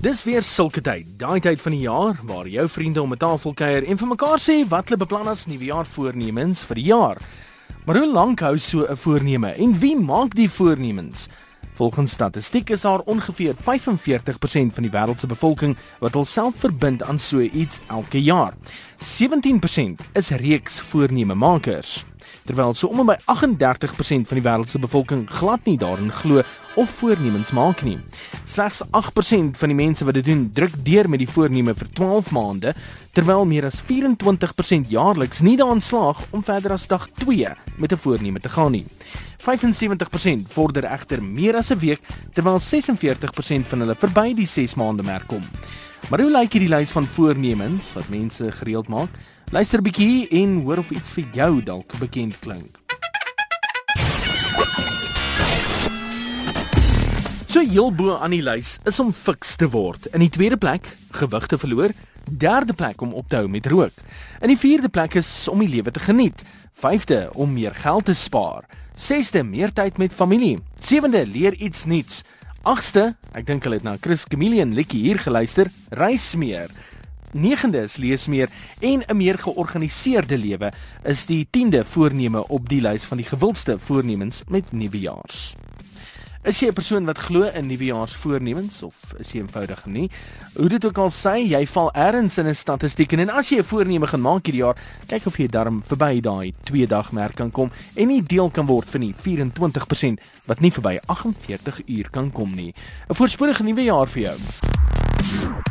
Dis weer sulke tyd, daai tyd van die jaar waar jou vriende om 'n tafel kuier en vir mekaar sê wat hulle beplan as nuwejaar voornemens vir die jaar. Maar hoe lank hou so 'n voorneme en wie maak die voornemens? Volgens statistiek is daar ongeveer 45% van die wêreld se bevolking wat hulself verbind aan so iets elke jaar. 17% is reeks voornememakers terwyl so om by 38% van die wêreld se bevolking glad nie daarin glo of voornemens maak nie. Slegs 8% van die mense wat dit doen, druk deur met die voorneme vir 12 maande, terwyl meer as 24% jaarliks nie daarin slaag om verder as dag 2 met 'n voorneme te gaan nie. 75% vorder egter meer as 'n week, terwyl 46% van hulle verby die 6 maande merk kom. Maar hoe lyk hierdie lys van voornemens wat mense gereeld maak? Luister 'n bietjie en hoor of iets vir jou dalk bekend klink. So heel bo aan die lys is om fiks te word. In die tweede plek, gewig te verloor. Derde plek om op te hou met rook. In die vierde plek is om die lewe te geniet. Vyfde om meer geld te spaar. Sesde meer tyd met familie. Sewende leer iets nuuts. Agste, ek dink hulle het na Chris Chameleon liedjie hier geluister, reis meer. 9de is lees meer en 'n meer georganiseerde lewe is die 10de voorneme op die lys van die gewildste voornemens met nuwejaars. Is jy 'n persoon wat glo in nuwejaarsvoornemens of is jy eenvoudig nie? Hoe dit ook al sê, jy val ergens in 'n statistiek en as jy 'n voorneme gaan maak hierdie jaar, kyk of jy darm verby daai 2 dag merk kan kom en nie deel kan word van die 24% wat nie verby 48 uur kan kom nie. 'n Voorspoedige nuwe jaar vir jou.